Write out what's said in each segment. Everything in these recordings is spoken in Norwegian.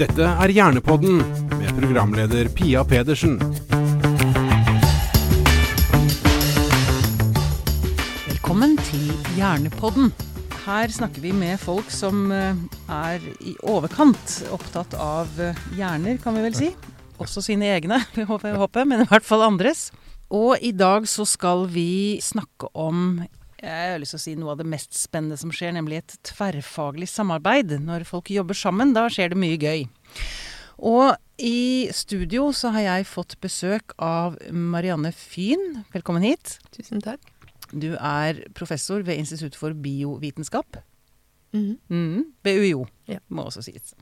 Dette er Hjernepodden med programleder Pia Pedersen. Velkommen til Hjernepodden. Her snakker vi med folk som eh, er i overkant opptatt av eh, hjerner, kan vi vel si. Også sine egne, håper, jeg men i hvert fall andres. Og i dag så skal vi snakke om jeg har lyst til å si noe av det mest spennende som skjer, nemlig et tverrfaglig samarbeid. Når folk jobber sammen, da skjer det mye gøy. Og i studio så har jeg fått besøk av Marianne Fyn. Velkommen hit. Tusen takk. Du er professor ved Institutt for biovitenskap. Mhm. Mm, BUIO, Ja. må også sies.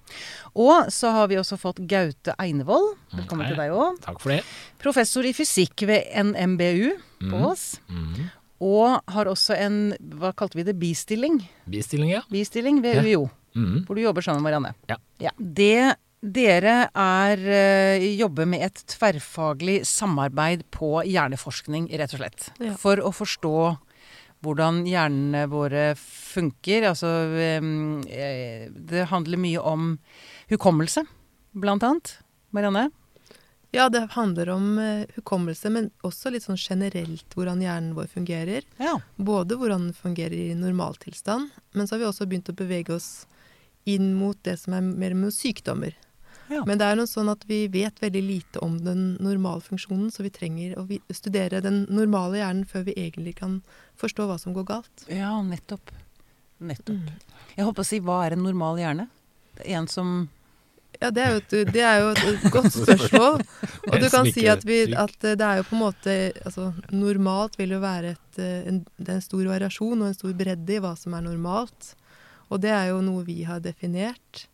Og så har vi også fått Gaute Einevold. Velkommen Hei. til deg òg. Takk for det. Professor i fysikk ved NMBU på Mhm. Ås. Mhm. Og har også en, hva kalte vi det, bistilling? Bistilling, ja. Bistilling ved Ja. UiO, Mhm. hvor du jobber sammen med Marianne. Ja. Det dere er eh, jobber med et tverrfaglig samarbeid på hjerneforskning, rett og slett. Ja. For å forstå hvordan hjernene våre funker. Altså eh, Det handler mye om hukommelse, blant annet. Marianne? Ja, det handler om uh, hukommelse, men også litt sånn generelt hvordan hjernen vår fungerer. Ja. Både hvordan den fungerer i normaltilstand, men så har vi også begynt å bevege oss inn mot det som er mer med sykdommer. Ja. Men det er noe sånn at vi vet veldig lite om den normale funksjonen, så vi trenger å studere den normale hjernen før vi egentlig kan forstå hva som går galt. ja, nettopp. Nettopp. Jeg holdt på å si hva er en normal hjerne? Er En som Ja, det er jo et, det er jo et godt spørsmål. Og du kan si at, vi, at det er jo på en måte altså, Normalt vil jo være et, eh, en, det er en stor variasjon og en stor bredde i hva som er normalt. Og det er jo noe vi har definert,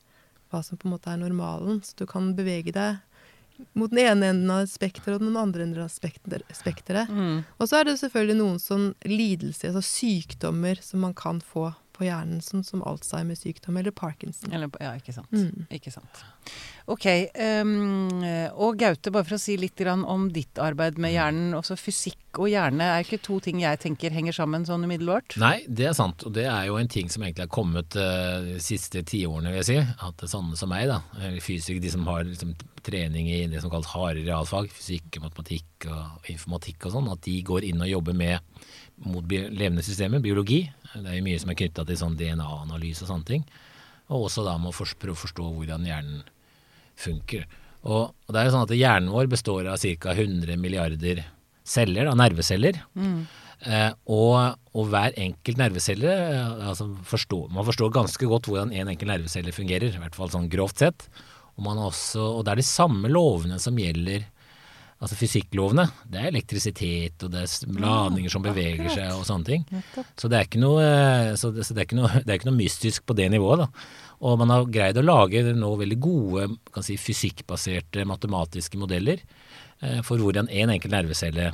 hva som på en måte er normalen. Så du kan bevege deg mot den ene enden av spekteret og den andre enden av spekter- spekteret. mm. Og så er det selvfølgelig noen sånn lidelser, altså sykdommer, som man kan få på hjernen, sånn som Alzheimer-sykdom eller Parkinson. Eller, ja, ikke sant. Mm. Ikke sant. Ok. Um, og Gaute, bare for å si litt grann om ditt arbeid med hjernen. Også fysikk og hjerne er ikke to ting jeg tenker henger sammen sånn umiddelbart. Nei, det er sant. Og det er jo en ting som egentlig har kommet uh, de siste tiårene, vil jeg si. At sånne som meg, da, eller fysikere, de som har liksom, trening i det som kalles harde realfag, fysikk, matematikk og informatikk og sånn, at de går inn og jobber med mot levende systemer, biologi. Det er jo mye som er knytta til sånn DNA-analyse og sånne ting. Og også da med å prøve å forstå hvordan hjernen funker. Og, og det er jo sånn at hjernen vår består av ca. 100 milliarder celler, da, nerveceller. Eh, og, og hver enkelt nervecelle eh, altså forstår, Man forstår ganske godt hvordan en enkelt nervecelle fungerer, i hvert fall sånn grovt sett. Og, man også, og det er de samme lovene som gjelder Altså fysikklovene. Det er elektrisitet, og det er ladninger som beveger seg og sånne ting. Så det er ikke noe, eh, så det, er ikke noe, det er ikke noe mystisk på det nivået. da. Og man har greid å lage nå veldig gode kan si, fysikkbaserte matematiske modeller eh, for hvordan en enkelt nervecelle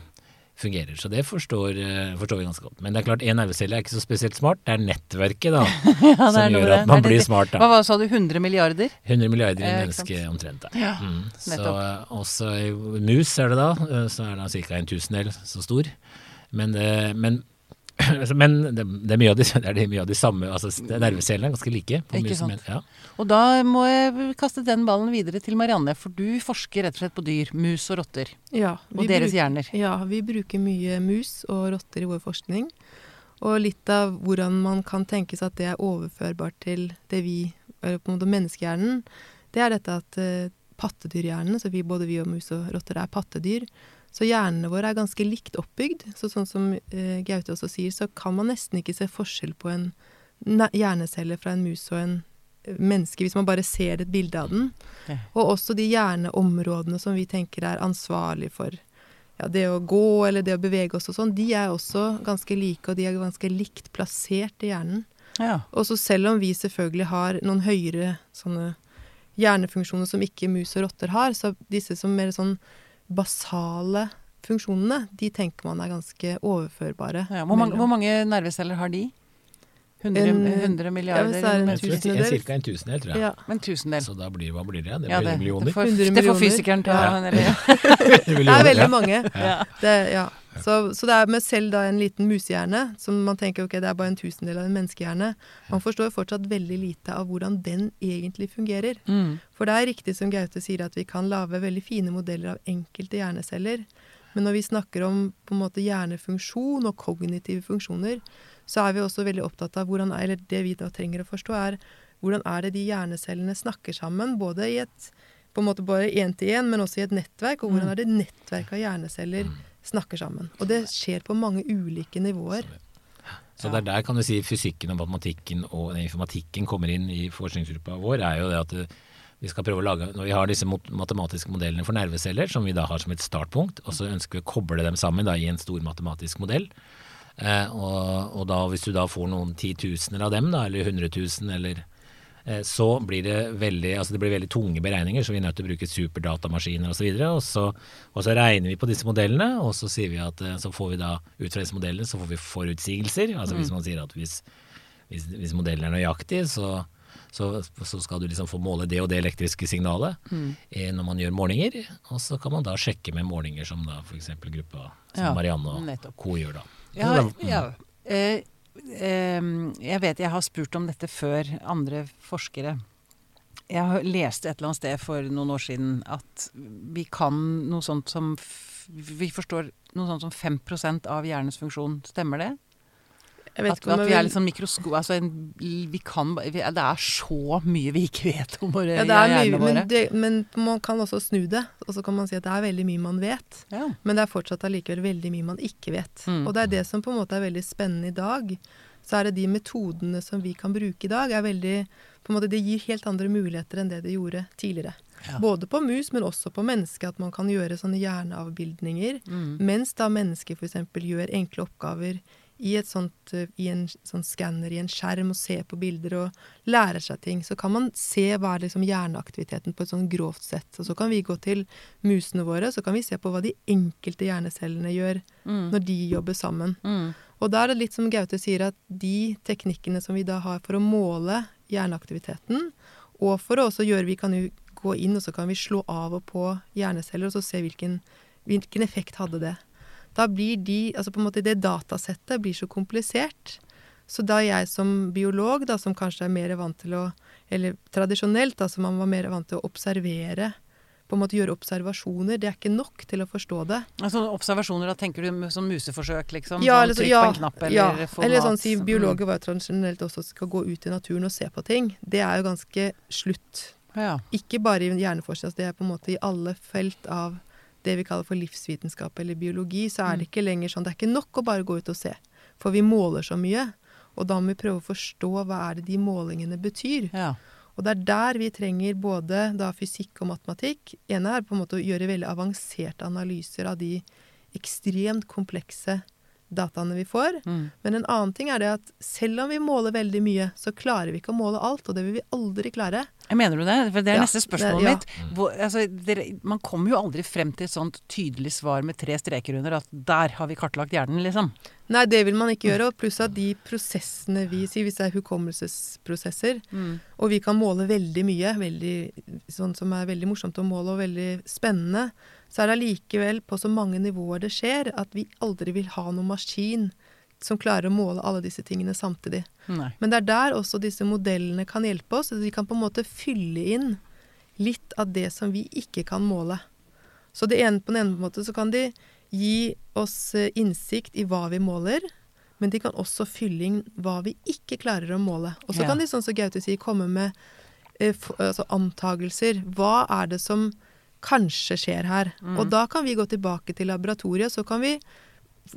fungerer. Så det forstår, eh, forstår vi ganske godt. Men det er klart, en nervecelle er ikke så spesielt smart. Det er nettverket da, Ja, er som gjør at man det blir smart. Da. Hva sa du? 100 milliarder? 100 milliarder i ikke mennesket omtrent. da. Ja, Mm. Så eh, også i mus er det da, eh, så er det ca. en tusendel så stor. Men, men, men det, det, er mye av de, det er mye av de samme altså Nervecellene er ganske like. på Ikke sant. Ja. Og da må jeg kaste den ballen videre til Marianne, for du forsker rett og slett på dyr, mus og rotter. Ja, Og deres bruker- hjerner. Ja, vi bruker mye mus og rotter i vår forskning. Og litt av hvordan man kan tenke seg at det er overførbart til det vi, eller på en måte menneskehjernen, det er dette at uh, pattedyrhjernen, så vi, både vi og mus og rotter er pattedyr, så hjernene våre er ganske likt oppbygd. Så sånn som eh, Gaute også sier, så kan man nesten ikke se forskjell på en ne- hjernecelle fra en mus og en eh, menneske, hvis man bare ser et bilde av den. Og også de hjerneområdene som vi tenker er ansvarlig for ja, det å gå eller det å bevege oss og sånn, de er også ganske like, og de er ganske likt plassert i hjernen. Ja. Og så selv om vi selvfølgelig har noen høyere sånne hjernefunksjoner som ikke mus og rotter har, så disse som mer sånn basale funksjonene, de tenker man er ganske overførbare. Ja, hvor, mange, hvor mange nerveceller har de? 100, En- 100 milliarder? Ja, en tusendel. Ca. en tusendel, tror jeg. Ja. Men tusendel. Så da blir, hva blir det? Det blir det, det, millioner? får, det får fysikeren ta. Ja. Det er veldig mange. Ja. Det, ja. Så, så det er med selv da en liten musehjerne, som man tenker ok, det er bare en tusendel av en menneskehjerne, man forstår fortsatt veldig lite av hvordan den egentlig fungerer. Mm. For det er riktig som Gaute sier, at vi kan lage veldig fine modeller av enkelte hjerneceller. Men når vi snakker om på en måte hjernefunksjon og kognitive funksjoner, så er vi også veldig opptatt av hvordan Eller det vi da trenger å forstå, er hvordan er det de hjernecellene snakker sammen, både i et på en måte bare én til én, men også i et nettverk. Og hvordan Mm. er det nettverk av hjerneceller snakker sammen. Og det skjer på mange ulike nivåer. Så det er der kan du si fysikken og matematikken og informatikken kommer inn i forskningsgruppa vår, er jo det at eh, vi skal prøve å lage, Når vi har disse matematiske modellene for nerveceller, som vi da har som et startpunkt, og så ønsker vi å koble dem sammen da, i en stor matematisk modell. Eh, og, og da hvis du da får noen titusener av dem, da, eller hundretusen, eller så blir det veldig altså det blir veldig tunge beregninger, så vi er nødt til å bruke superdatamaskiner osv. Og, så og så regner vi på disse modellene, og så sier vi at eh, så får vi da ut fra disse modellene så får vi forutsigelser. Altså hvis man sier at hvis, hvis, hvis modellen er nøyaktig, så, så, så skal du liksom få måle det og det elektriske signalet eh, når man gjør målinger. Og så kan man da sjekke med målinger som da f.eks. gruppa som Ja, Marianne og nettopp. co. gjør da. Ja, ja. Eh, eh, jeg vet jeg har spurt om dette før andre forskere. Jeg har lest et eller annet sted for noen år siden at vi kan noe sånt som Vi forstår noe sånt som 5% av hjernens funksjon. Stemmer det? At, at vi er litt sånn mikrosko... Altså en, vi kan vi, Det er så mye vi ikke vet om våre ja, det mye, våre. men, det, men man kan også snu det. Og så kan man si at det er veldig mye man vet. Ja. Men det er fortsatt allikevel veldig mye man ikke vet. Mm. Og det er det som på en måte er veldig spennende i dag. Så er det de metodene som vi kan bruke i dag, er veldig på en måte, Det gir helt andre muligheter enn det det gjorde tidligere. Ja. Både på mus, men også på menneske. At man kan gjøre sånne hjerneavbildninger. Mm. Mens da mennesker f.eks. gjør enkle oppgaver i, sånt, eh, i en sånn skanner i en skjerm og ser på bilder og lærer seg ting, så kan man se hva er liksom hjerneaktiviteten på et sånn grovt sett. Og så kan vi gå til musene våre, så kan vi se på hva de enkelte hjernecellene gjør Mm. når de jobber sammen. Mm. Og da er det litt som Gaute sier, at de teknikkene som vi da har for å måle hjerneaktiviteten, og for å også gjøre Vi kan jo gå inn, og så kan vi slå av og på hjerneceller, og så se hvilken, hvilken effekt hadde det. Da blir de Altså på en måte det datasettet blir så komplisert. Så da jeg som biolog, da, som kanskje er mer vant til å Eller tradisjonelt, da, som man var mer vant til å observere, på en måte gjøre observasjoner, det er ikke nok til å forstå det. Altså, observasjoner, da tenker du som museforsøk, liksom? Ja, sånn, trykk ja, på en knapp, eller ja. eller sånn si Mm. biologer var jo tradisjonelt også skal gå ut i naturen og se på ting. Det er jo ganske slutt. Ja. Ikke bare i hjerneforskning, altså det er på en måte i alle felt av det vi kaller for livsvitenskap eller biologi, så er det Mm. ikke lenger sånn. Det er ikke nok å bare gå ut og se. For vi måler så mye. Og da må vi prøve å forstå hva er det de målingene betyr. ja. Og det er der vi trenger både da fysikk og matematikk. ene er på en måte å gjøre veldig avanserte analyser av de ekstremt komplekse dataene vi får. Mm. Men en annen ting er det at selv om vi måler veldig mye, så klarer vi ikke å måle alt, og det vil vi aldri klare. Jeg mener du det? For det er Ja, neste spørsmålet det- ja. mitt. Hvor, altså, dere, man kommer jo aldri frem til et sånt tydelig svar med tre streker under at der har vi kartlagt hjernen, liksom. Nei, det vil man ikke gjøre. Og pluss at de prosessene vi sier, hvis det er hukommelsesprosesser, og vi kan måle veldig mye, veldig, sånn som er veldig morsomt å måle og veldig spennende, så er det allikevel på så mange nivåer det skjer, at vi aldri vil ha noen maskin som klarer å måle alle disse tingene samtidig. Nei. Men det er der også disse modellene kan hjelpe oss. De kan på en måte fylle inn litt av det som vi ikke kan måle. Så det ene, på den ene måte så kan de gi oss eh, innsikt i hva vi måler, men de kan også fylle inn hva vi ikke klarer å måle. Og så Ja. kan de, sånn som Gaute sier, komme med eh, f altså antagelser. Hva er det som kanskje skjer her? Og da kan vi gå tilbake til laboratoriet, så kan vi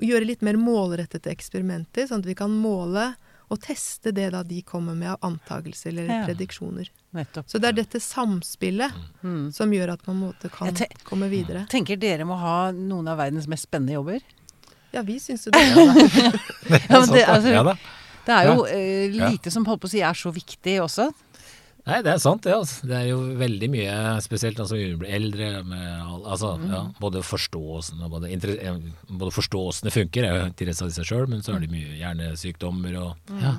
gjøre litt mer målrettede eksperimenter, sånn at vi kan måle og teste det da de kommer med av antagelser eller Ja. prediksjoner. Nettopp. Så det er dette samspillet Mm. som gjør at man på kan te- komme videre. Tenker dere må ha noen av verdens mest spennende jobber? Ja, vi syns jo det. Ja, ja, det, altså, ja det er jo eh, lite som holdt på å si er så viktig også. Nei, det er sant det. Altså. Det er jo veldig mye, spesielt altså vi blir eldre, med altså, mm. ja, både forståelsen og både, både forståelsen det funker, er jo interessant av seg sjøl, men så er det mye hjernesykdommer og ja.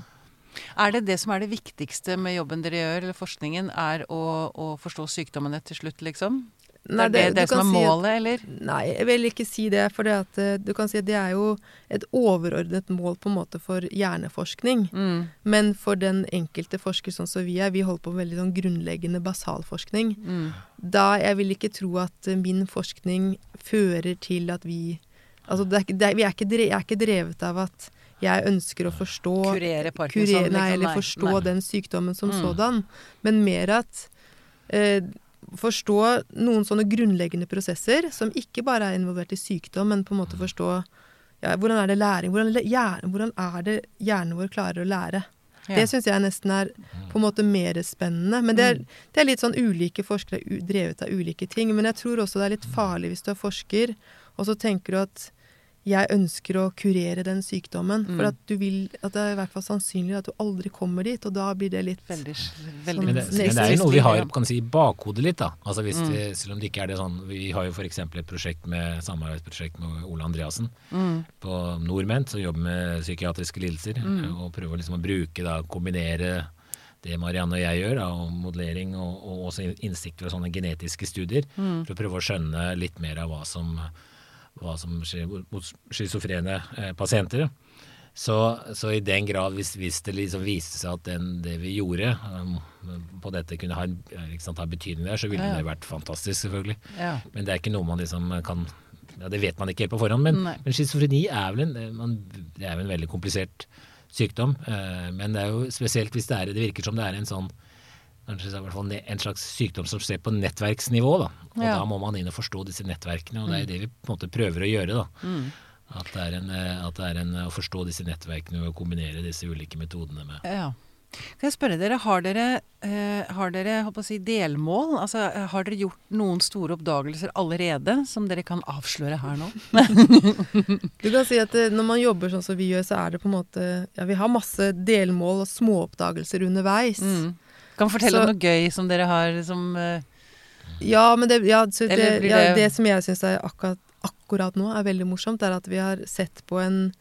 Er det det som er det viktigste med jobben dere gjør, eller forskningen, er å, å forstå sykdommene til slutt, liksom? Nei, det er det, det som er er si at- målet, eller? Nei, jeg vil ikke si det. For det at, eh, du kan si at det er jo et overordnet mål på en måte for hjerneforskning. Mm. Men for den enkelte forsker sånn som vi er, vi holder på med veldig sånn grunnleggende basalforskning. Mm. Da jeg vil ikke tro at eh, min forskning fører til at vi Altså, det er er, vi er ikke dre, jeg er ikke drevet av at jeg ønsker å forstå Kurere Parkinson, kurere, nei, liksom, eller forstå nei. den sykdommen som Mm. sådan. Men mer at eh, Forstå noen sånne grunnleggende prosesser som ikke bare er involvert i sykdom, men på en måte forstå ja, hvordan er det læring hvordan, er hjerne, hvordan er det hjernen vår klarer å lære? Ja. Det syns jeg nesten er på en måte mer spennende. Men det er, det er litt sånn ulike forskere drevet av ulike ting. Men jeg tror også det er litt farlig hvis du er forsker, og så tenker du at jeg ønsker å kurere den sykdommen. Mm. For at du vil At det er i hvert fall sannsynlig at du aldri kommer dit, og da blir det litt Veldig, Sånn- veldig Men det, men det er jo noe vi har kan si, i bakhodet litt. da. Altså hvis Mm. vi, selv om det ikke er det sånn, Vi har jo f.eks. et prosjekt med, samarbeidsprosjekt med Ole Andreassen Mm. på Nordment, som jobber med psykiatriske lidelser. Mm. Og prøver liksom å bruke, da, kombinere det Marianne og jeg gjør, da, og modellering og, og også innsikt fra sånne genetiske studier, Mm. for å prøve å skjønne litt mer av hva som, hva som skjer mot schizofrene eh, pasienter. Så, så i den grad, hvis, hvis det liksom viste seg at den, det vi gjorde um, på dette kunne ha, en- sant, ha betydning der, så ville Ja, det vært fantastisk, selvfølgelig. Ja. Men det er ikke noe man liksom kan ja, Det vet man ikke helt på forhånd. Men, Nei. men schizofreni er vel en, man, det er en veldig komplisert sykdom. Uh, men det er jo spesielt hvis det er Det virker som det er en sånn en slags sykdom som skjer på nettverksnivå. Da. Og Ja. da må man inn og forstå disse nettverkene, og det er jo det vi på en måte prøver å gjøre. da. Mm. At det er, en, eh, at det er en, å forstå disse nettverkene og kombinere disse ulike metodene med Ja. Kan jeg spørre dere, har dere, eh, har dere å si, delmål? Altså, eh, har dere gjort noen store oppdagelser allerede som dere kan avsløre her nå? Du kan si at eh, når man jobber sånn som vi gjør, så er det på en måte Ja, vi har masse delmål og småoppdagelser underveis. Mm. Kan fortelle Så- om noe gøy som dere har som eh, Ja, men det, ja, så det, ja, det- det som jeg syns er akkurat, akkurat nå er veldig morsomt, er at vi har sett på en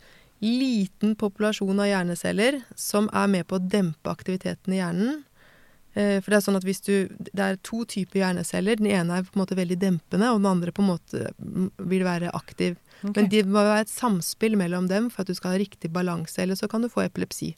liten populasjon av hjerneceller som er med på å dempe aktiviteten i hjernen. Eh, For det er sånn at hvis du Det er to typer hjerneceller. Den ene er på en måte veldig dempende, og den andre på en måte mm, vil være aktiv. Okay. Men det må være et samspill mellom dem for at du skal ha riktig balanse, eller så kan du få epilepsi.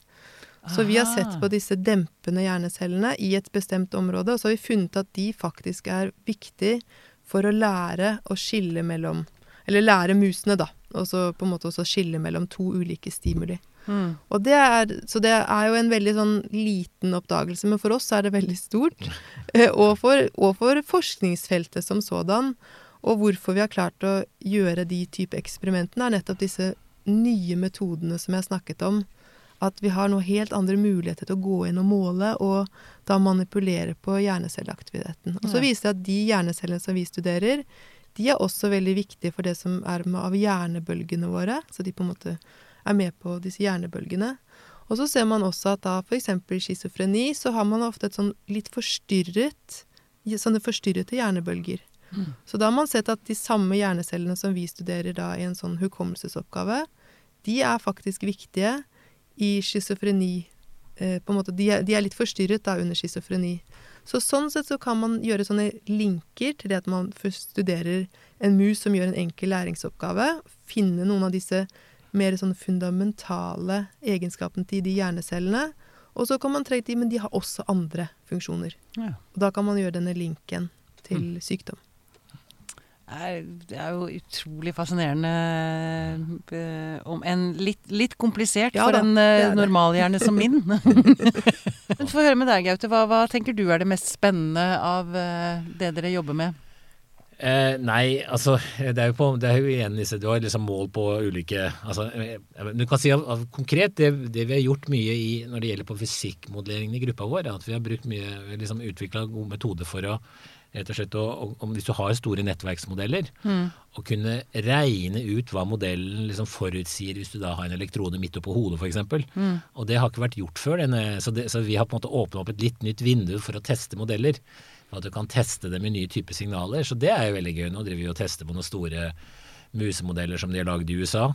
Så vi har sett på disse dempende hjernecellene i et bestemt område, og så har vi funnet at de faktisk er viktig for å lære å skille mellom Eller lære musene, da. Og så på en måte også skille mellom to ulike stimuli. Mm. Og det er, så det er jo en veldig sånn liten oppdagelse, men for oss er det veldig stort. Eh, Og for, og for forskningsfeltet som sådan. Og hvorfor vi har klart å gjøre de type eksperimentene, er nettopp disse nye metodene som jeg snakket om. At vi har nå helt andre muligheter til å gå inn og måle, og da manipulere på hjernecelleaktiviteten. Og så viser det at de hjernecellene som vi studerer, de er også veldig viktige for det som er med av hjernebølgene våre. Så de på en måte er med på disse hjernebølgene. Og så ser man også at da f.eks. schizofreni så har man ofte et sånn litt forstyrret Sånne forstyrrete hjernebølger. Mm. Så da har man sett at de samme hjernecellene som vi studerer da i en sånn hukommelsesoppgave, de er faktisk viktige i schizofreni. Eh, på en måte, de, er, de er litt forstyrret da under schizofreni. Så sånn sett så kan man gjøre sånne linker til det at man studerer en mus som gjør en enkel læringsoppgave, finne noen av disse mer sånn fundamentale egenskapene til de hjernecellene, og så kan man trekke de, men de har også andre funksjoner. Ja. Og da kan man gjøre denne linken til Mm. sykdom. Det er, det er jo utrolig fascinerende, eh, om enn litt, litt komplisert Ja for da, en eh, er normalhjerne som min. Men Få høre med deg, Gaute. Hva, hva tenker du er det mest spennende av eh, det dere jobber med? Eh, nei, altså det er, jo på, det er jo igjen disse Du har liksom mål på ulike altså, Du kan si av, av konkret det, det vi har gjort mye i når det gjelder på fysikkmodelleringen i gruppa vår, er at vi har brukt mye liksom utvikla god metode for å rett og slett å, om Hvis du har store nettverksmodeller, å kunne regne ut hva modellen liksom forutsier hvis du da har en elektrode midt oppå hodet f.eks. Mm. Og det har ikke vært gjort før. Denne, så, det, så vi har på en måte åpna opp et litt nytt vindu for å teste modeller. For at du kan teste dem i nye typer signaler. Så det er jo veldig gøy. Nå driver vi og tester på noen store musemodeller som de har lagd i USA.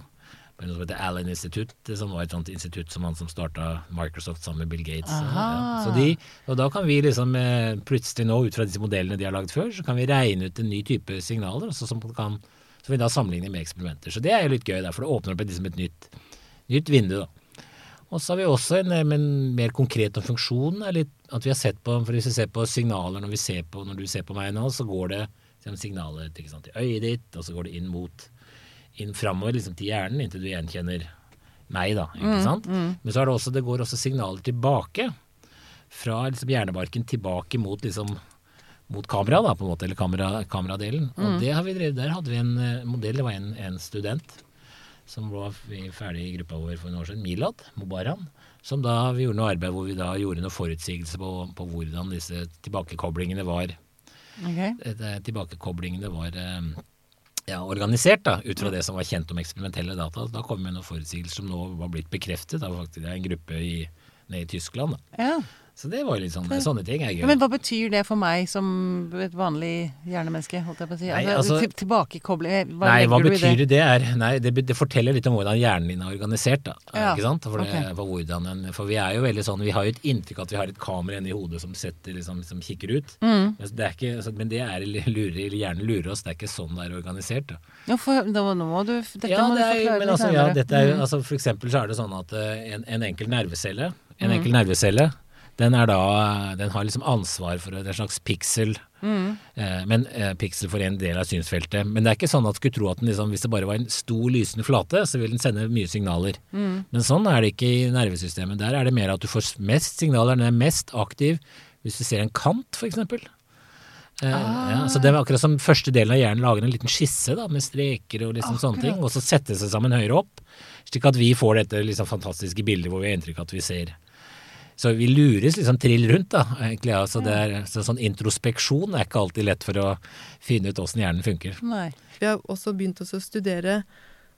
På noe som heter Allen Institute, som var et sånt institutt som han som starta Microsoft sammen med Bill Gates. Ja. Så de, og da kan vi liksom eh, plutselig nå, ut fra disse modellene de har lagd før, så kan vi regne ut en ny type signaler altså som, kan, som vi da sammenligner med eksperimenter. Så det er jo litt gøy, der, for det åpner opp et, liksom et nytt, nytt vindu. da. Og så har vi også en, eh, en mer konkret om funksjonen. at vi har sett på, for Hvis vi ser på signaler når, vi ser på, når du ser på meg nå, så går det liksom, signaler ikke sant, til øyet ditt, og så går det inn mot inn framover liksom, til hjernen inntil du gjenkjenner meg. da, ikke sant? Men så er det også, det går også signaler tilbake fra liksom, hjernebarken tilbake mot liksom mot kamera, da, på en måte, eller kamera, kameradelen. Og det har vi drevet, Der hadde vi en eh, modell, det var en, en student som var ferdig i gruppa vår for noen år siden, Milad Mobaran, som da vi gjorde noe arbeid hvor vi da gjorde noen forutsigelse på, på hvordan disse tilbakekoblingene var Ok. eh, tilbakekoblingene var eh, ja, organisert, da, ut fra det som var kjent om eksperimentelle data. Da kom det noen forutsigelser som nå var blitt bekreftet. av faktisk, en gruppe i, nede i Tyskland. Da. Ja. Så det var jo litt sånne, sånne ting Jeg. Men hva betyr det for meg som et vanlig hjernemenneske? Holdt jeg på å si? Altså, altså- tilbakekobling Hva Nei, hva du i det? det? er, nei, det, det forteller litt om hvordan hjernen din er organisert. Da, Ja, ikke sant? For, det, ok. for, hvordan for vi er jo veldig sånn, vi har jo et inntrykk at vi har et kamera inni hodet som, setter, liksom, som kikker ut. Mm. Men, det ikke, men det er lurer, eller hjernen lurer oss, det er ikke sånn det er organisert. Da. Ja, for, da, nå må du, dette ja, må du er, forklare litt altså, ja, dette er, Mm. altså, For eksempel så er det sånn at eh, en, en enkel nervecelle, en Mm. enkel nervecelle, den er da, den har liksom ansvar for en slags piksel, Mm. eh, men eh, piksel for en del av synsfeltet. Men det er ikke sånn at du skulle tro at den liksom, hvis det bare var en stor lysende flate, så vil den sende mye signaler. Mm. Men sånn er det ikke i nervesystemet. Der er det mer at du får mest signaler, den er mest aktiv hvis du ser en kant, f.eks. Eh, ja, så det er akkurat som første delen av hjernen lager en liten skisse da, med streker og liksom sånne ting, og så settes det sammen høyere opp, slik at vi får dette liksom fantastiske bildet hvor vi har inntrykk av at vi ser. Så vi lures liksom trill rundt, da, egentlig. Altså, det er, så sånn introspeksjon er ikke alltid lett for å finne ut åssen hjernen funker. Nei. Vi har også begynt oss å studere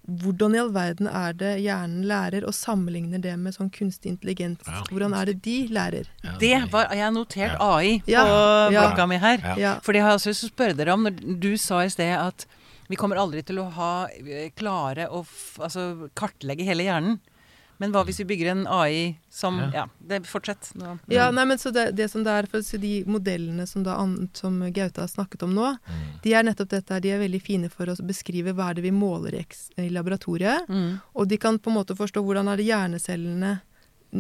hvordan i all verden er det hjernen lærer, og sammenligner det med sånn kunstig intelligens. Ja. Hvordan er det de lærer? Ja, Det var, Jeg har notert AI på Ja, ja. blokka mi her. For det har jeg også lyst til å spørre dere om. Når du sa i sted at vi kommer aldri til å ha eh, klare å f altså, kartlegge hele hjernen. Men hva hvis vi bygger en AI som Ja. Ja, det, fortsett. Nå. Ja, nei, men så det, det som det er, for å si De modellene som, da, som Gaute har snakket om nå, Mm. de er nettopp dette her, de er veldig fine for å beskrive hva er det vi måler i, i laboratoriet. Mm. Og de kan på en måte forstå hvordan er det hjernecellene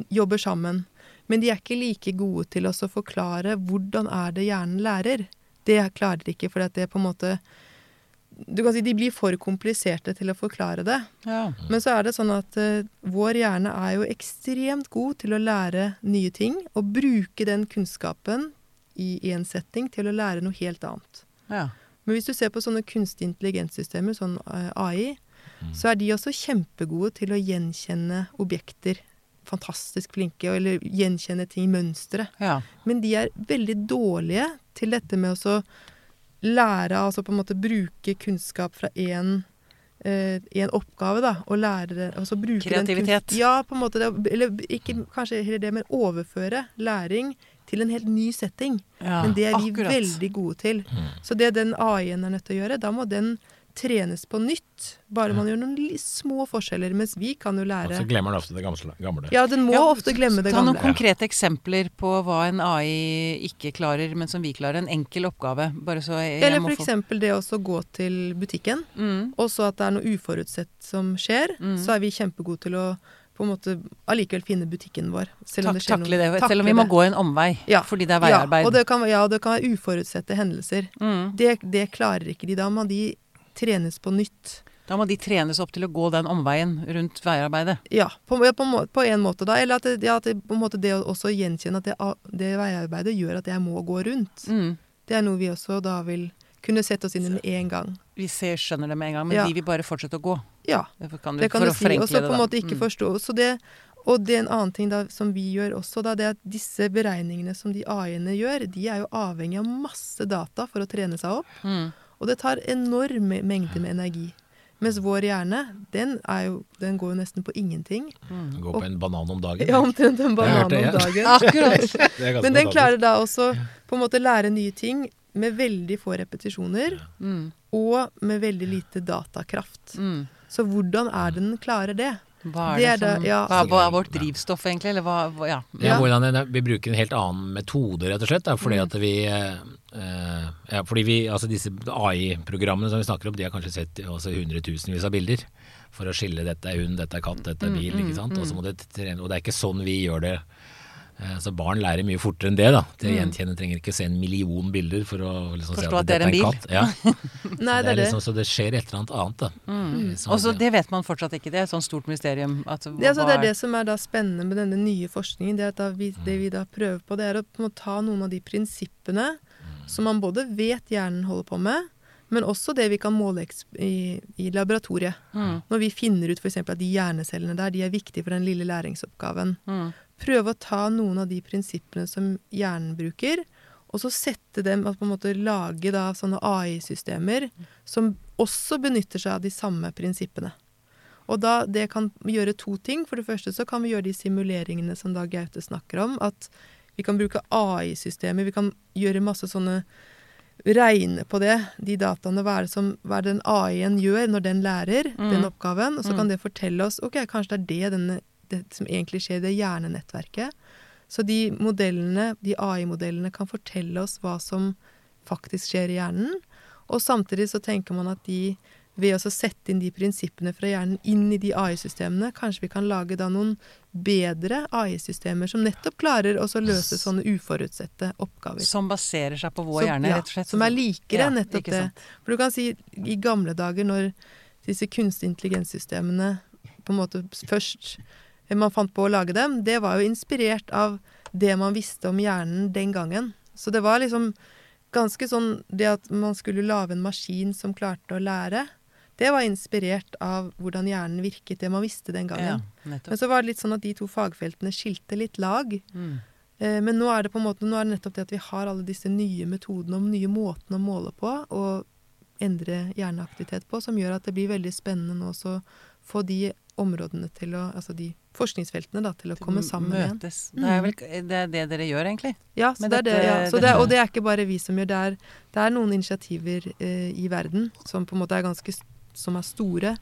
jobber sammen. Men de er ikke like gode til å forklare hvordan er det hjernen lærer. Det klarer de ikke, for det er på en måte du kan si De blir for kompliserte til å forklare det. Ja. Men så er det sånn at uh, vår hjerne er jo ekstremt god til å lære nye ting, og bruke den kunnskapen i en setting til å lære noe helt annet. ja. Men hvis du ser på sånne kunstig intelligenssystemer, sånn eh, AI, så er de også kjempegode til å gjenkjenne objekter. Fantastisk flinke, eller gjenkjenne ting, i mønstre. ja. Men de er veldig dårlige til dette med å så lære, altså på en måte bruke kunnskap fra én en oppgave, da, og lære og så bruke Kreativitet. Den ja, på en måte. det- Eller ikke kanskje heller det, men overføre læring til en helt ny setting. ja. Men det er vi akkurat. veldig gode til. Så det den AI-en er nødt til å gjøre, da må den trenes på nytt. Bare man gjør noen små forskjeller, mens vi kan jo Og lære så glemmer den ofte det gamle. gamle. Ja, den må Ja, ofte glemme det Ta noen konkrete eksempler på hva en AI ikke klarer, men som vi klarer. En enkel oppgave. Bare så jeg, Eller for eksempel det å gå til butikken, mm. og så at det er noe uforutsett som skjer, Mm. så er vi kjempegode til å på en måte allikevel finne butikken vår. Selv om takk, det skjer noe. det. Selv om vi må gå en omvei Ja. fordi det er veiarbeid. Ja, og det kan, ja, det kan være uforutsette hendelser. mm. Det, det klarer ikke de. Da må de trenes på nytt. Da må de trenes opp til å gå den omveien rundt veiarbeidet. Ja, på, på, på en måte da. Eller at det, ja, at det, det å også gjenkjenne at det, det veiarbeidet gjør at jeg må gå rundt. Mm. Det er noe vi også da vil kunne sette oss inn i med en gang. Vi ser, skjønner det med en gang, men Ja. de vil bare fortsette å gå. Ja, Det kan du, det kan du si. Og så på en måte ikke Mm. forstå. Så det, og det er en annen ting da, som vi gjør også, da, det er at disse beregningene som de AI-ene gjør, de er jo avhengig av masse data for å trene seg opp. Mm. Og det tar enorme mengder med energi. Mens vår hjerne, den, er jo, den går jo nesten på ingenting. Den går på en banan om dagen. Ja, omtrent en banan om dagen. Akkurat. Men den klarer da også på en måte lære nye ting med veldig få repetisjoner, Ja. og med veldig lite datakraft. Mm. Så hvordan er det den klarer det? Hva er, Det det er som, det- ja. hva, er, hva er vårt drivstoff, egentlig? Eller hva, hva ja. Ja, hvordan Vi bruker en helt annen metode, rett og slett. Da, fordi Mm. at vi eh, eh, ja, fordi vi, altså Disse AI-programmene som vi snakker om, de har kanskje sett altså, hundretusenvis av bilder. For å skille dette er hund, dette er katt, dette er Mm, bil. ikke sant? Og, så må det trene, og det er ikke sånn vi gjør det. Eh, Så barn lærer mye fortere enn det. da. Til å gjenkjenne trenger ikke se en million bilder for å liksom se Mm. At at det er en bil. en katt. Ja. Nei, det er liksom, så det skjer et eller annet annet. da. Så Og så det- vet man fortsatt ikke. Det er et sånt stort mysterium. At, Det, altså, det er det som er da spennende med denne nye forskningen. Det, er at da vi, det vi da prøver på, det er å på en måte ta noen av de prinsippene som man både vet hjernen holder på med, men også det vi kan måle i, i laboratoriet. Mm. Når vi finner ut f.eks. at de hjernecellene der de er viktige for den lille læringsoppgaven. Mm. Prøve å ta noen av de prinsippene som hjernen bruker, og så sette dem og på en måte lage da sånne AI-systemer som også benytter seg av de samme prinsippene. Og da, det kan gjøre to ting. For det første så kan vi gjøre de simuleringene som da Gaute snakker om. At vi kan bruke AI-systemer. Vi kan gjøre masse sånne Regne på det, de dataene. Hva er det, som, hva er det den AI-en gjør når den lærer den oppgaven? Og så kan det fortelle oss ok, kanskje det er det, denne, det som egentlig skjer i det hjernenettverket. Så de modellene, de AI-modellene kan fortelle oss hva som faktisk skjer i hjernen. Og samtidig så tenker man at de ved å sette inn de prinsippene fra hjernen inn i de AI-systemene, kanskje vi kan lage da noen bedre AI-systemer som nettopp klarer å løse sånne uforutsette oppgaver. Som baserer seg på vår Som- hjerne, rett og slett. Som er likere, Ja, nettopp det. For du kan si i gamle dager når disse kunstig intelligenssystemene på en måte først man fant på å lage dem, det var jo inspirert av det man visste om hjernen den gangen. Så det var liksom ganske sånn det at man skulle lage en maskin som klarte å lære, det var inspirert av hvordan hjernen virket, det man visste den gangen. Ja, Men så var det litt sånn at de to fagfeltene skilte litt lag. Mm. Eh, Men nå er det på en måte, nå er det nettopp det at vi har alle disse nye metodene og nye måtene å måle på og endre hjerneaktivitet på, som gjør at det blir veldig spennende nå å få de områdene til å Altså de forskningsfeltene da, til å komme sammen igjen. Møtes. Det er vel det, er det dere gjør, egentlig? Ja, så det er det, ja. Så det, og det er ikke bare vi som gjør det. Er, det er noen initiativer eh, i verden som på en måte er ganske som er store.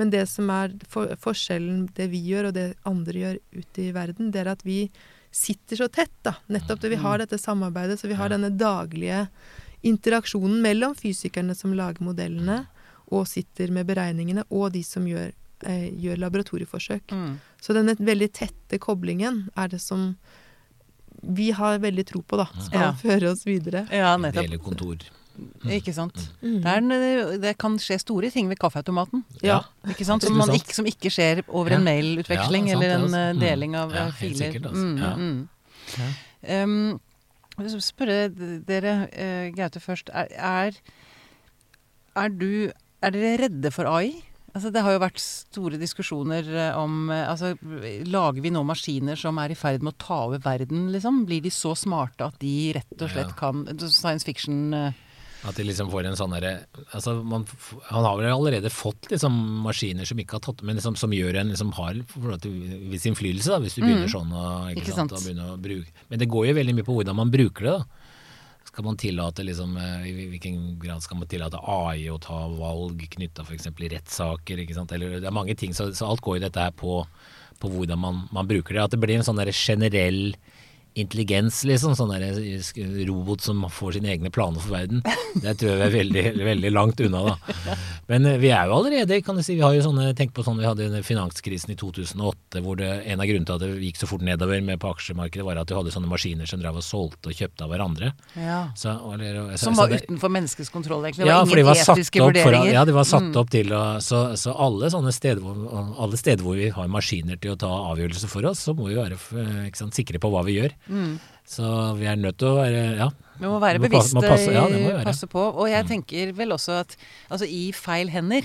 Men det som er for, forskjellen, det vi gjør og det andre gjør ute i verden, det er at vi sitter så tett, da. Nettopp det vi har dette samarbeidet, så vi har denne daglige interaksjonen mellom fysikerne som lager modellene, og sitter med beregningene, og de som gjør, eh, gjør laboratorieforsøk. Mm. Så denne veldig tette koblingen er det som vi har veldig tro på, da. Skal Ja. føre oss videre. Ja, nettopp. Dele kontor. Ikke sant. Mm. Det, er, det kan skje store ting ved kaffeautomaten. Ja. Ikke sant? Som, Ikke man ikke, som ikke skjer over Ja. en mailutveksling Ja, er eller en eh, Mm. deling av Ja, filer. helt sikkert, altså. Mm, Ja. mm. Um, jeg vil spørre dere, uh, Gaute først. Er, er, er, du, er dere redde for AI? Altså, det har jo vært store diskusjoner eh, om eh, altså, Lager vi nå maskiner som er i ferd med å ta over verden, liksom? Blir de så smarte at de rett og slett kan Science fiction eh, At de liksom får en sånn derre altså man Han har vel allerede fått liksom maskiner som ikke har tatt Men liksom, som gjør en liksom har viss innflytelse, da, hvis du begynner sånn og, ikke Mm. Ikke sant, sant. og begynner å bruke Men det går jo veldig mye på hvordan man bruker det, da. Skal man tillate liksom eh, I hvilken grad skal man tillate AI å ta valg knytta f.eks. i rettssaker. Det er mange ting, så, så alt går jo dette her på, på hvordan man, man bruker det. At det blir en sånn generell intelligens, liksom. Sånn der robot som får sine egne planer for verden. Det tror jeg vi er veldig, veldig langt unna, da. Men eh, vi er jo allerede, kan du si, vi har jo sånne, tenk på sånn vi hadde finanskrisen i 2008, hvor det, en av grunnene til at det gikk så fort nedover med på aksjemarkedet, var at du hadde sånne maskiner som drev og solgte og kjøpte av hverandre. ja. Så, eller, så, Som så var det- utenfor menneskets kontroll, egentlig. Det ja, var de ingen var satt etiske opp for, vurderinger. ja, de var satt Mm. opp til å så, så alle sånne steder hvor, alle steder hvor vi har maskiner til å ta avgjørelser for oss, så må vi være eh, sant, sikre på hva vi gjør. Mm. Så vi er nødt til å være ja. Vi må være bevisste, må passe- ja, må være. passe på. Og jeg Mm. tenker vel også at altså, i feil hender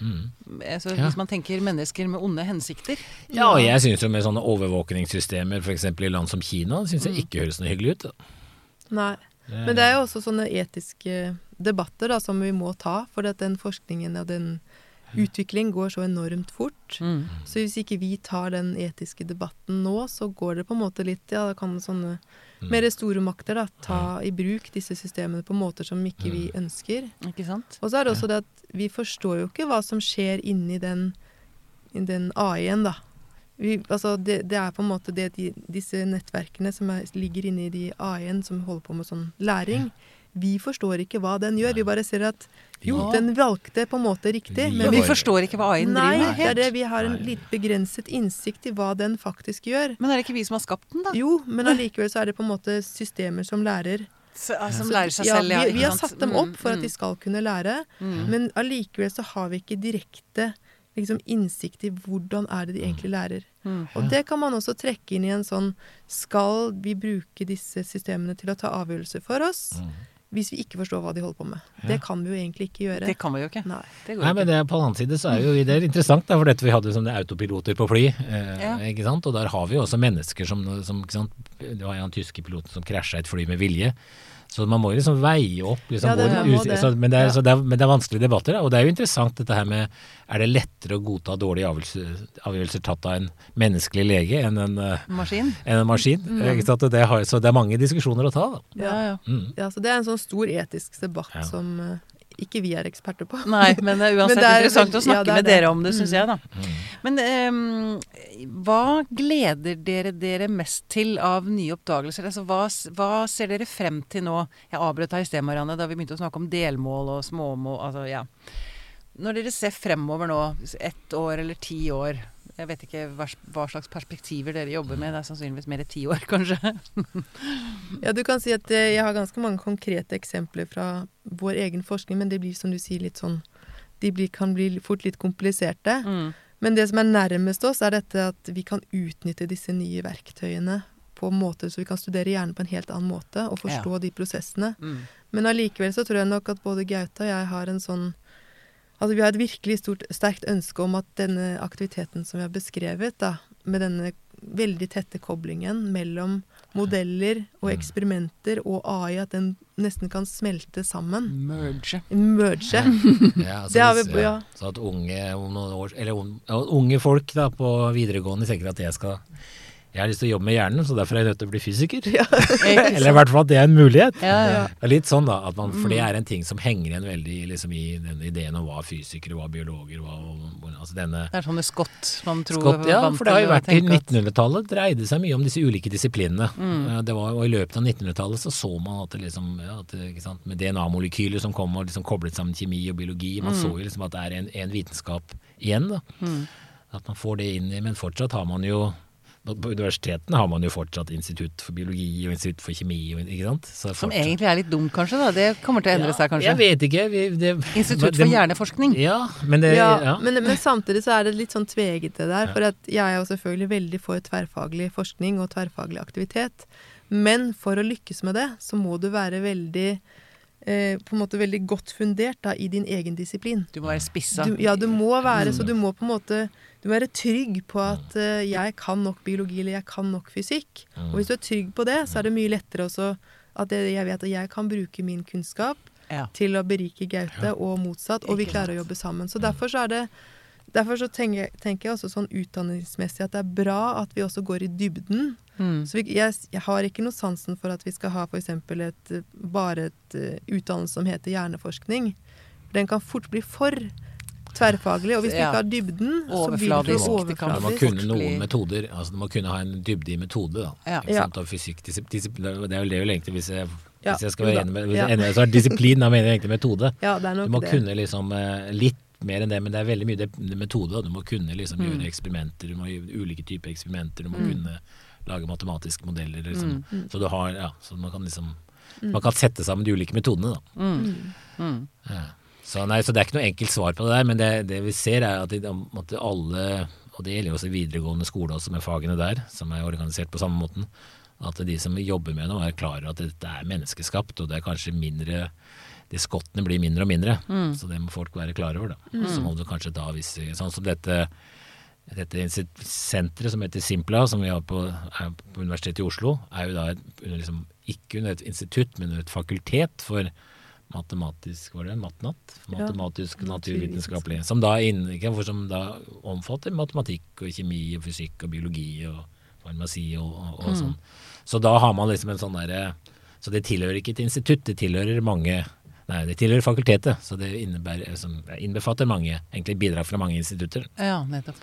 Mm. altså, Ja. Hvis man tenker mennesker med onde hensikter Ja, og jeg syns jo med sånne overvåkningssystemer f.eks. i land som Kina, syns jeg ikke høres noe hyggelig ut. da. Nei. Men det er jo også sånne etiske debatter da, som vi må ta, for den forskningen og den utvikling går så enormt fort. Mm. Så hvis ikke vi tar den etiske debatten nå, så går det på en måte litt Ja, da kan sånne Mm. mer store makter da, ta i bruk disse systemene på måter som ikke Mm. vi ønsker. Ikke sant? Og så er det også det at vi forstår jo ikke hva som skjer inni den, den AI-en, da. Vi, altså det, det er på en måte det de, disse nettverkene som er, ligger inni de AI-en som holder på med sånn læring. Vi forstår ikke hva den gjør. Vi bare ser at jo, Ja. den valgte på en måte riktig, Vi men Men vi forstår ikke hva AI-en driver med det er helt. det. Vi har en litt begrenset innsikt i hva den faktisk gjør. Men er det ikke vi som har skapt den, da? Jo, men allikevel så er det på en måte systemer som lærer. Så, ah, som lærer seg selv, ja. Vi, vi har satt dem Mm, opp for at mm, de skal kunne lære, mm. men allikevel så har vi ikke direkte liksom, innsikt i hvordan er det de egentlig lærer. Mm. Og det kan man også trekke inn i en sånn Skal vi bruke disse systemene til å ta avgjørelser for oss, Mm. Hvis vi ikke forstår hva de holder på med? Ja. Det kan vi jo egentlig ikke gjøre. Det kan vi jo ikke. Nei. Det går Nei, men det, På den annen side så er jo det er interessant, da, for dette vi hadde som det autopiloter på fly. Eh, Ja. ikke sant? Og der har vi jo også mennesker som, som ikke sant? Det var en tyske pilot som krasja et fly med vilje. Så man må liksom veie opp liksom, Ja, det hvor det. Så, men, det er, så det er, men det er vanskelige debatter. Da. Og det er jo interessant dette her med Er det lettere å godta dårlige avgjørelser, avgjørelser tatt av en menneskelig lege enn en, eh, Maskin? enn en maskin? Det har, så det er mange diskusjoner å ta, da. Ja, ja. Mm. Ja, så det er en sånn stor etisk debatt som eh, ikke vi er eksperter på. Nei, men det er uansett Men det er interessant å veldig- ja, snakke er med det. dere om det, syns Mm. jeg, da. Mm. Men um, hva gleder dere dere mest til av nye oppdagelser? Altså, hva, hva ser dere frem til nå? Jeg avbrøt deg i sted, Marianne, da vi begynte å snakke om delmål og småmål. Altså, ja. Når dere ser fremover nå, ett år eller ti år Jeg vet ikke hva, hva slags perspektiver dere jobber med. Det er sannsynligvis mer ti år, kanskje. Ja, du kan si at eh, jeg har ganske mange konkrete eksempler fra vår egen forskning, men det blir som du sier litt sånn De blir, kan bli fort litt kompliserte. Mm. Men det som er nærmest oss, er dette at vi kan utnytte disse nye verktøyene på måter så vi kan studere hjernen på en helt annen måte og forstå de prosessene. Mm. Men allikevel så tror jeg nok at både Gaute og jeg har en sånn Altså vi har et virkelig stort, sterkt ønske om at denne aktiviteten som vi har beskrevet, da, med denne veldig tette koblingen mellom modeller og Mm. eksperimenter og AI, at den nesten kan smelte sammen. Merge. Merge. Ja, altså Det har vi- ja. Så at unge, om noen år, eller unge folk da, på videregående tenker at jeg skal jeg har lyst til å jobbe med hjernen, så derfor er jeg nødt til å bli fysiker. Eller i hvert fall at det er en mulighet. Ja, ja. Ja. Det er litt sånn da, at man, For det Mm. er en ting som henger igjen veldig liksom, i den ideen om hva fysikere, hva biologer, hva altså denne Det er sånne skott man tror skott, ja, for det har jo vært i 1900-tallet dreide seg mye om disse ulike disiplinene. Mm. Eh, Det var, og I løpet av 1900-tallet så så man at det liksom, ja, at det, sant, med DNA-molekyler som kom og liksom koblet sammen kjemi og biologi, man Mm. så jo liksom at det er en, en vitenskap igjen. da. Mm. At man får det inn i, men fortsatt har man jo på universitetene har man jo fortsatt institutt for biologi og institutt for kjemi. ikke sant? Så Som egentlig er litt dumt, kanskje? da. Det kommer til å endre seg, kanskje. Jeg vet ikke. Vi, det, Institutt det- for hjerneforskning. Ja, men det Ja, ja. Men, men samtidig så er det litt sånn tvegete der. Ja. For at jeg er jo selvfølgelig veldig for tverrfaglig forskning og tverrfaglig aktivitet. Men for å lykkes med det, så må du være veldig eh, på en måte veldig godt fundert da, i din egen disiplin. Du må være spissa. Du, ja, du må være Mm. så du må på en måte du må være trygg på at uh, jeg kan nok biologi eller jeg kan nok fysikk. Mm. Og hvis du er trygg på det, så er det mye lettere også at det, jeg vet at jeg kan bruke min kunnskap Ja. til å berike Gaute, Ja. og motsatt, og vi klarer å jobbe sammen. Så derfor så er det Derfor så tenker, tenker jeg også sånn utdanningsmessig at det er bra at vi også går i dybden. Mm. Så vi, jeg, jeg har ikke noe sansen for at vi skal ha f.eks. Bare et uh, utdannelse som heter hjerneforskning. Den kan fort bli for tverrfaglig, og hvis du ikke har dybden, så blir det Overfladisk. Du må kunne noen metoder. altså Du må kunne ha en dybde i metode. da. Ja. Ikke sant? Og fysikk, det er jo det egentlig, hvis jeg, Ja, hvis jeg skal være enig med hvis Ja. jeg er enig, så er disiplin, da mener jeg egentlig metode. Ja, det er Du må det. kunne liksom eh, litt mer enn det, men det er veldig mye det, metode. da. Du må kunne liksom Mm. gjøre eksperimenter, du må gjøre ulike typer eksperimenter, du må Mm. kunne lage matematiske modeller. Liksom. Mm. Så du har, ja, så man kan liksom Mm. Man kan sette sammen de ulike metodene, da. Mm. Mm. Mm. Ja. Så, nei, så det er ikke noe enkelt svar på det der, men det, det vi ser er at, de, at alle, og det gjelder jo også videregående skole også med fagene der, som er organisert på samme måten, at de som jobber med det, er klar over at dette er menneskeskapt, og det er kanskje mindre de skottene blir mindre og mindre, Mm. så det må folk være klar over. da. Så må du kanskje da vise Sånn som dette, dette senteret som heter Simpla, som vi har på, på Universitetet i Oslo, er jo da et, liksom, ikke under et institutt, men under et fakultet for matematisk Var det matnatt? Matematisk ja. naturvitenskapelig. Som da, inn, ikke, for som da omfatter matematikk og kjemi og fysikk og biologi og farmasi og, og, og sånn. Så da har man liksom en sånn derre Så det tilhører ikke et institutt, det tilhører mange Nei, det tilhører fakultetet, så det innebærer, som, innbefatter mange egentlig bidrag fra mange institutter. Ja, nettopp.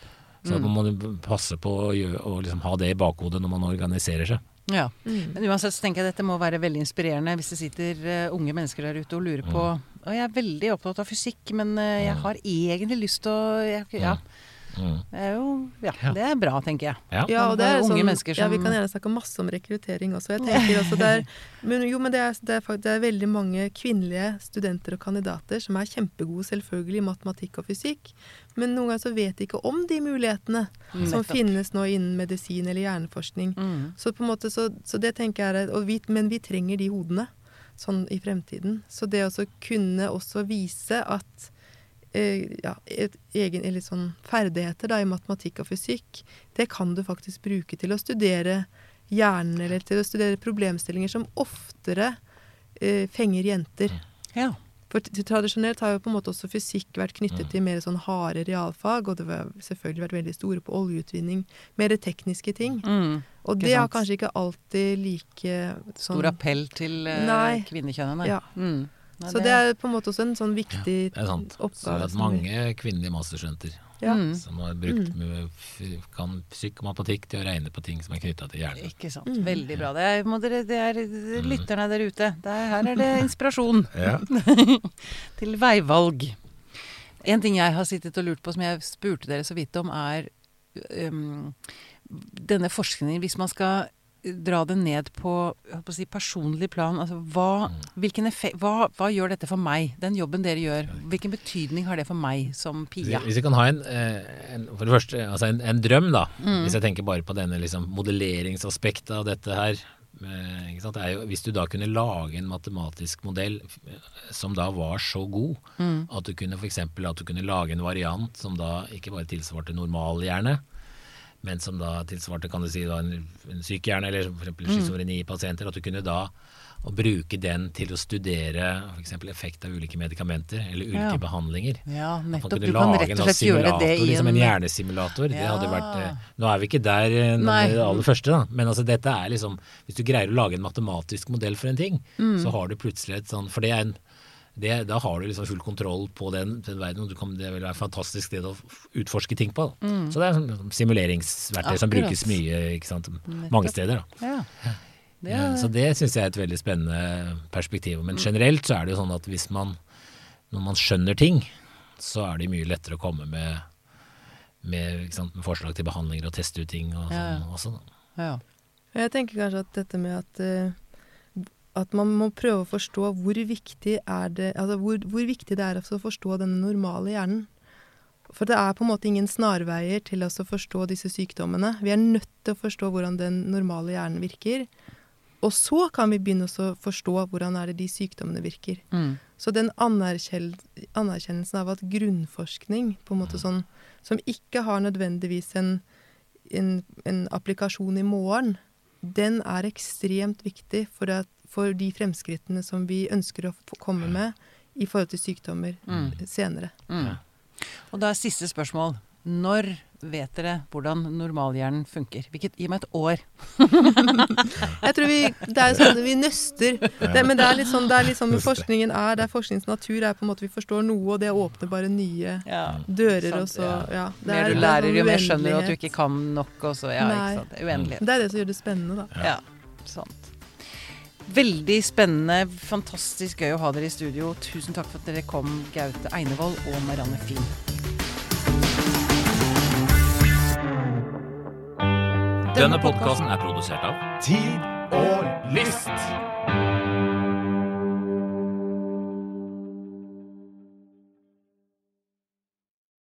Så man må passe på å, gjøre, å liksom ha det i bakhodet når man organiserer seg. Ja. Mm. Men uansett så tenker jeg dette må være veldig inspirerende hvis det sitter uh, unge mennesker der ute og lurer på Og jeg er veldig opptatt av fysikk, men uh, jeg har egentlig lyst til å jeg, Ja. Mm. Det er jo Ja, det er bra, tenker jeg. Ja. Ja, og det er Unge sånn, mennesker ja, vi kan gjerne snakke masse om rekruttering også. Jeg tenker også det er, men jo, men det er, det, er, det er veldig mange kvinnelige studenter og kandidater som er kjempegode selvfølgelig i matematikk og fysikk, men noen ganger så vet de ikke om de mulighetene som finnes nå innen medisin eller hjerneforskning. Mm. Så på en måte, så, så det tenker jeg er og vi, Men vi trenger de hodene sånn i fremtiden. Så det å kunne også vise at ja, et egen, eller sånn ferdigheter da, i matematikk og fysikk, det kan du faktisk bruke til å studere hjernen, eller til å studere problemstillinger som oftere eh, fenger jenter. Ja. For tradisjonelt har jo på en måte også fysikk vært Mm. knyttet til mer sånn harde realfag, og det har selvfølgelig vært veldig store på oljeutvinning, mer tekniske ting. Mm. Og det har kanskje ikke alltid like sånn Stor appell til eh, kvinnekjønnet, nei. Ja. Mm. Nei, Så det er på en måte også en sånn viktig Det er sant. Så det er mange kvinnelige masterstudenter ja. Mm. som har brukt mm. kan fysikk til å regne på ting som er knytta til hjernen. Ikke sant. Mm. Veldig bra. Det er, må dere, det er lytterne der ute. Det er, her er det inspirasjon til veivalg. En ting jeg har sittet og lurt på, som jeg spurte dere så vidt om, er um, denne forskningen Hvis man skal dra det ned på, si, personlig plan, altså hva, hvilken effe- hva, hva gjør dette for meg? Den jobben dere gjør, hvilken betydning har det for meg som Pia? Hvis vi kan ha en, eh, en for det første, altså en, en drøm, da. Mm. Hvis jeg tenker bare på denne liksom, modelleringsaspektet av dette her. eh, Ikke sant? Er jo, hvis du da kunne lage en matematisk modell eh, som da var så god Mm. at du kunne for at du kunne lage en variant som da ikke bare tilsvarte normalhjerne, men som da tilsvarte kan du si, da, en, en sykehjerne eller f.eks. schizofreni-pasienter. At du kunne da å bruke den til å studere f.eks. effekt av ulike medikamenter eller ulike Ja. behandlinger. Ja, nettopp. Du kan rett og slett gjøre det i liksom en hjernesimulator. hjernesimulator. Det hadde vært, eh, nå er vi ikke der eh, det aller første, da. men altså dette er liksom Hvis du greier å lage en matematisk modell for en ting, Mm. så har du plutselig et sånn For det er en det, da har du liksom full kontroll på den, den verden, og du kan, det vil være et fantastisk sted å utforske ting på. Da. Så det er sånn simuleringsverktøy som Mm. Brukes mye ikke sant? Mange steder. Da. Ja. Det Ja, er, Så det syns jeg er et veldig spennende perspektiv. Men generelt så er det jo sånn at hvis man når man skjønner ting, så er det mye lettere å komme med, med, ikke sant, med forslag til behandlinger og teste ut ting og sånn ja. også. Da. ja. Jeg tenker kanskje at dette med at eh, at man må prøve å forstå hvor viktig er det altså hvor, hvor viktig det er å forstå denne normale hjernen. For det er på en måte ingen snarveier til å forstå disse sykdommene. Vi er nødt til å forstå hvordan den normale hjernen virker. Og så kan vi begynne å forstå hvordan er det de sykdommene virker. Mm. Så den anerkjennelsen av at grunnforskning, på en måte sånn, som ikke har nødvendigvis en, en, en applikasjon i morgen, den er ekstremt viktig for, at, for de fremskrittene som vi ønsker å komme med i forhold til sykdommer Mm. senere. Mm. Og da er siste spørsmål. Når vet dere hvordan normalhjernen funker? Hvilket, gi meg et år. Jeg tror vi, det er sånn vi nøster. Det, men det er litt sånn, det er litt sånn forskningen er, det er forskningens natur er på en måte vi forstår noe, og det åpner bare nye Ja. dører. Sant, og så, ja. ja. det mer er- du det er lærer, jo mer skjønner du at du ikke kan nok. Og så, ja, Nei. ikke sant? Er Uendelighet. Det er det som gjør det spennende, da. Ja, sant. Veldig spennende, fantastisk gøy å ha dere i studio. Tusen takk for at dere kom, Gaute Einevold og Marianne Fien. Denne podkasten er produsert av Tid og lyst.